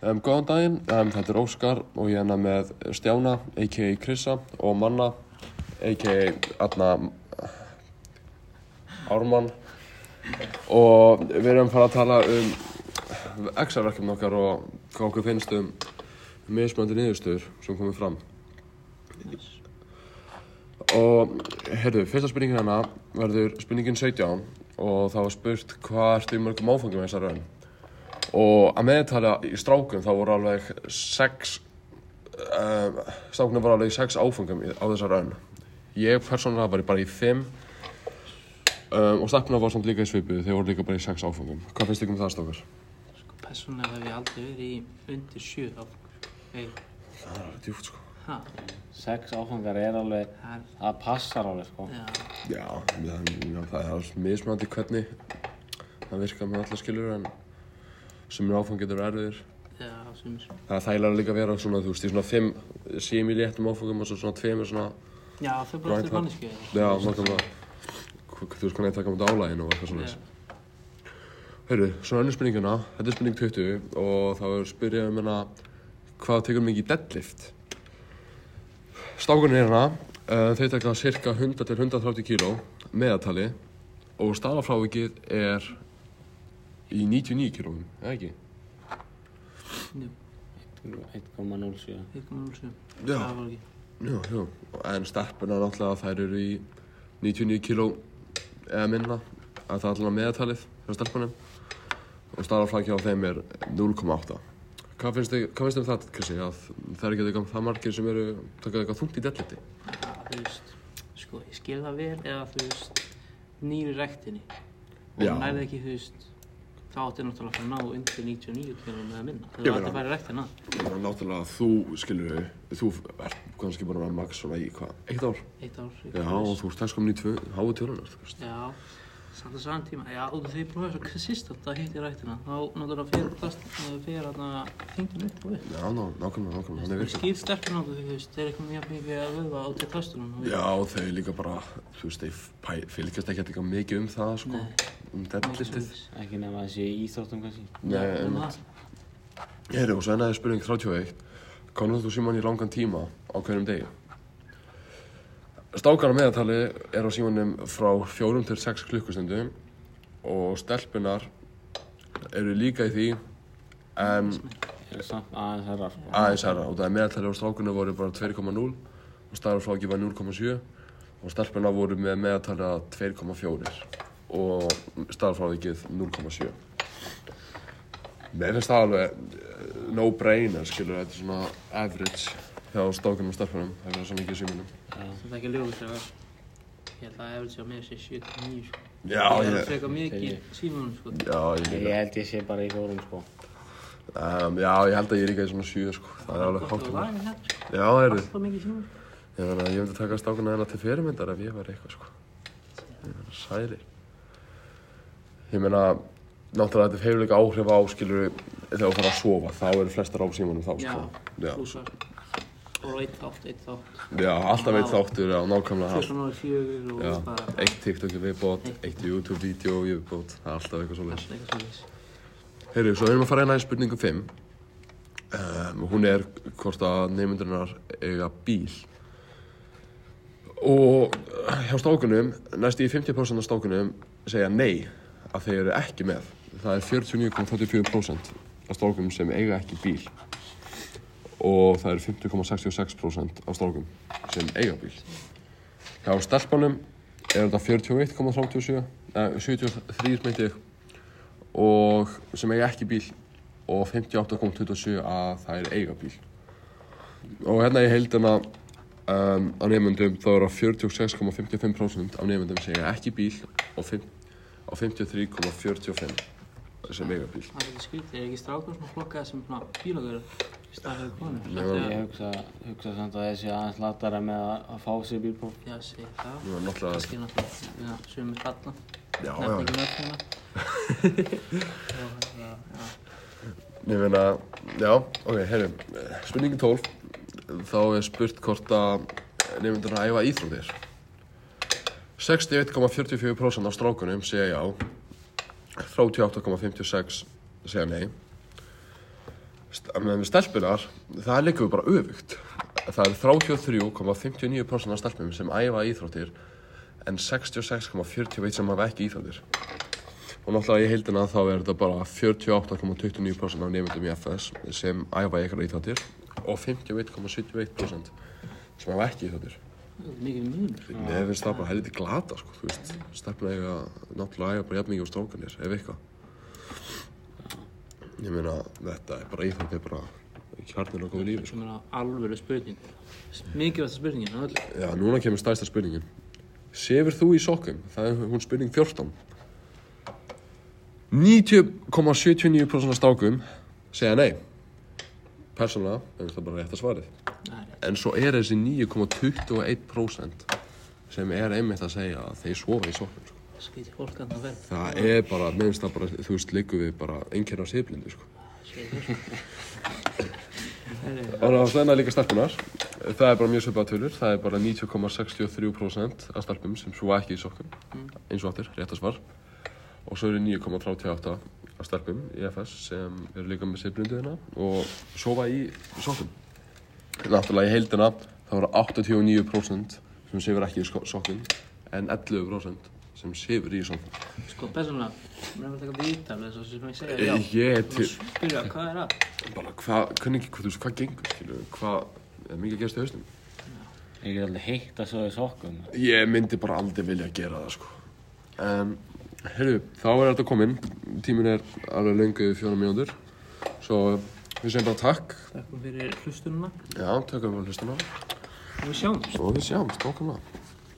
Um, góðan daginn, um, þetta er Óskar og ég er hérna með Stjána, a.k.a. Krissa og Manna, a.k.a. Adna Ármann og við erum fara að tala um Excel-verkefni okkar og hvað okkur finnst um mismöndi niðurstöður sem komið fram. Og, heyrðu, fyrsta spurningin hérna verður spurningin 17 og það var spurt hvað ertu í mörgum áfangum þessar raun. Og að meðtala í strákum þá voru alveg sex, uh, strákunum voru alveg sex áfangum í- á þessar raun. Ég persónulega var bara í fimm um, og stelpuna var samt líka í svipu, þeir voru líka bara í sex áfangum. Hvað finnst ykkur um það strákar? Sko, persónulega hef ég aldrei verið í undir sjö áfangur. Hey, Það er alveg djúpt sko. ha, Sex áfangar er alveg, það passar alveg sko. já, Já, já, það er alveg mismunandi hvernig það virkar með alla skilur en sem er áfang getur erfiðir. já. Það er þægilega líka að vera svona, þú veist, í svona fimm semi léttum áfangum og svo svona tveimur svona, Já, þau bara eftir mannesku. já, nákvæmlega, þú veist hvernig það taka mútið álægin og eitthvað svona. Hörru, svona önnur spurninguna, þetta er spurning 20 og þá er spyrjað um hérna hvað tekur mikið í deadlift. Stákunni er hérna, uh, þeir taka cirka 100 til 130 kíló meðatali og stafafrávikið er í 99 kílóum, eða ekki? 1,07. 1,07. Já. Já, já, en stelpuna náttúrulega þær eru í 99 kíló eða minna að það er allavega meðatalið hjá stelpunum og staraflækja á þeim er 0,8 Hvað finnst þið hvað finnst um það, Krissi, að það er ekki það margir sem eru takað eitthvað þungt í delliti? Þú veist, sko, ég skil það vel eða þú veist, nýri rektinni. Og nærði ekki, þú veist, þá átti náttúrulega að fara að ná undir 99 kilóum eða minna. Ég meina- átti að fara í rektina. Það er náttúrulega að þú, skilur við, þú ert kannski búin að vera max svona í hvað, eitt ár? Eitt ár. Já, og þú ert þess komin í háu tölunar, þú veist. Já, samt að saman tíma, já, og þegar ég prófaði svo konsistent að hitta í rættina, þá náttúrulega fyrir fyrir hérna þingin upp og upp. Já, ná, nákvæmlega, nákvæmlega, er Það virkað. Þeir eru ekki mikið að um það, um þessi í íþróttum kannski. Nei, Já, um það. Heyrðu, og svo ennaði spurning 31. Hvað notar þú síman í langan tíma á hverjum degi? Stákar á meðatali er á símanum frá 4 til 6 klukkustundum og stelpunar eru líka í því en er aðeins herra sko. aðeins herra og það er meðatali á strákunum voru bara 2,0 og starffráki var 0,7 og stelpunar voru með meðatali að 2,4 og starffrákið 0,7 Mér finnst það alveg eh, no-brainer, skilur, þetta er svona average hjá strákunum og stelpunum, það er svo mikið í símanum. Þetta er ekki ljóðist að ég held að eftir að með sér 79 sko. Já, ég er að freka mikið símanum sko. já, ég, Ég held ég sé bara í fjórum sko. Um, já, ég held að ég er líka í svona sjö, sko, það er alveg hátt um að það. sko. Já, það mikið símanum. ég myndi taka strákuna hérna til fyrirmyndar ef ég var eitthvað, sko. Sælir. Ég meina, náttúrulega þetta hefur líka áhrif á, skilur, þegar þú fara að sofa, þá eru flestar á símanum þá, sko. Já, Plussar. Og eitt þátt, eitt þátt. já, alltaf eitt þáttur, já, nákvæmlega allt. Fjössan ári fjögur og Já, bara eitt TikTok í viðbót, eitt YouTube-vídeó í viðbót, það er alltaf eitthvað svoleiðis. allt eitthvað svolítið. Heyrðu, svo erum við að fara hérna í spurningu 5. Um, hún er hvort að nefndurinar eiga bíl. Og hjá stákunum, næst í 50% af stákunum segja nei að þeir eru ekki með. Það er 49,34% af strákum sem eiga ekki bíl og það eru 50,66% af strákum sem eiga bíl. Hjá stelpunum er þetta 41,37, eh, 73 meinti og sem eiga ekki bíl og 58,27 að það er eiga bíl. Og hérna ég held hérna um, á nefnendum þá eru 46,55% af nefnendum sem eiga ekki bíl og 50 á 53,45 þessi megabíl. Það er ekki skvilt, er ekki strákur svona flokkað sem bílagöður í staðhauðu konu? Ég hugsa, hugsa samt að þessi aðeins latara með að fá sér bílpróf Já, sé það, kannski náttúrulega sem er kalla, nefn ekki mörgum hérna. Ég meina, já, ok, herru spurningin 12 þá er spurt hvort að nefndur að æfa íþróttir. 61,44% af strákunum segja já 38,56 segja nei með stelpunar, það er líka bara öfugt. Það er 33,59% af stelpum sem æfa íþróttir en 66,41% sem hafa ekki íþróttir. Og náttúrulega í heildina þá er þetta bara 48,29% af nefndum í FS sem æfa ykkur íþróttir og 51,71% sem hafa ekki íþróttir. Mikið munur. Mér finnst það bara helviti glata, sko, þú veist, stefna eiga, náttúrulega eiga bara jafn mikið á strákanir, ef eitthvað. Ég meina, þetta er bara íþrótt, er bara kjarnir og góðu lífi, sko. Sem er alveg spurning. Mikilvægsta spurningin af öllu. Já, núna kemur stærsta spurningin. Sefur þú í sokkum? Það er hún spurning 14. 90,79% af stákum segja nei. Persónulega, er það bara rétt að svarið. En svo er þessi 9,21% sem er einmitt að segja að þeir sofa í sokkum, sko. Að það er bara, minnst það bara, þú veist, liggum við bara einhverja siflindu, sko. Og það er líka stelpunar. Það er bara mjög svipað tölur. Það er bara 90,63% af stelpum sem svo ekki í sokkum. Eins og aftur, rétt að svar. Og svo eru 9,38 af stelpum í FS sem eru líka með hérna og sofa í sokkum. Náttúrulega í heildina þá eru 89% sem sefur ekki í sko- sokkum en 11% sem sefur í sokkum. Sko, persónulega, mér er að taka viðtal þess að sem ég segja já. Ég er til, Spyrja, hvað er það? bara hvað, hvernig, hvað, þú veist, hvað gengur, skilju, hvað, er mikið að gerast í hausnum? Ég get alveg heitt að svo í sokkum. Ég myndi bara aldrei vilja gera það, sko. En, heyrðu, þá er þetta kominn, tíminn er alveg lengu fjóra mínútur, svo við segjum bara takk, Takk fyrir hlustununa já, tökum við hlustuna og við sjáumst. og við sjáumst, okkur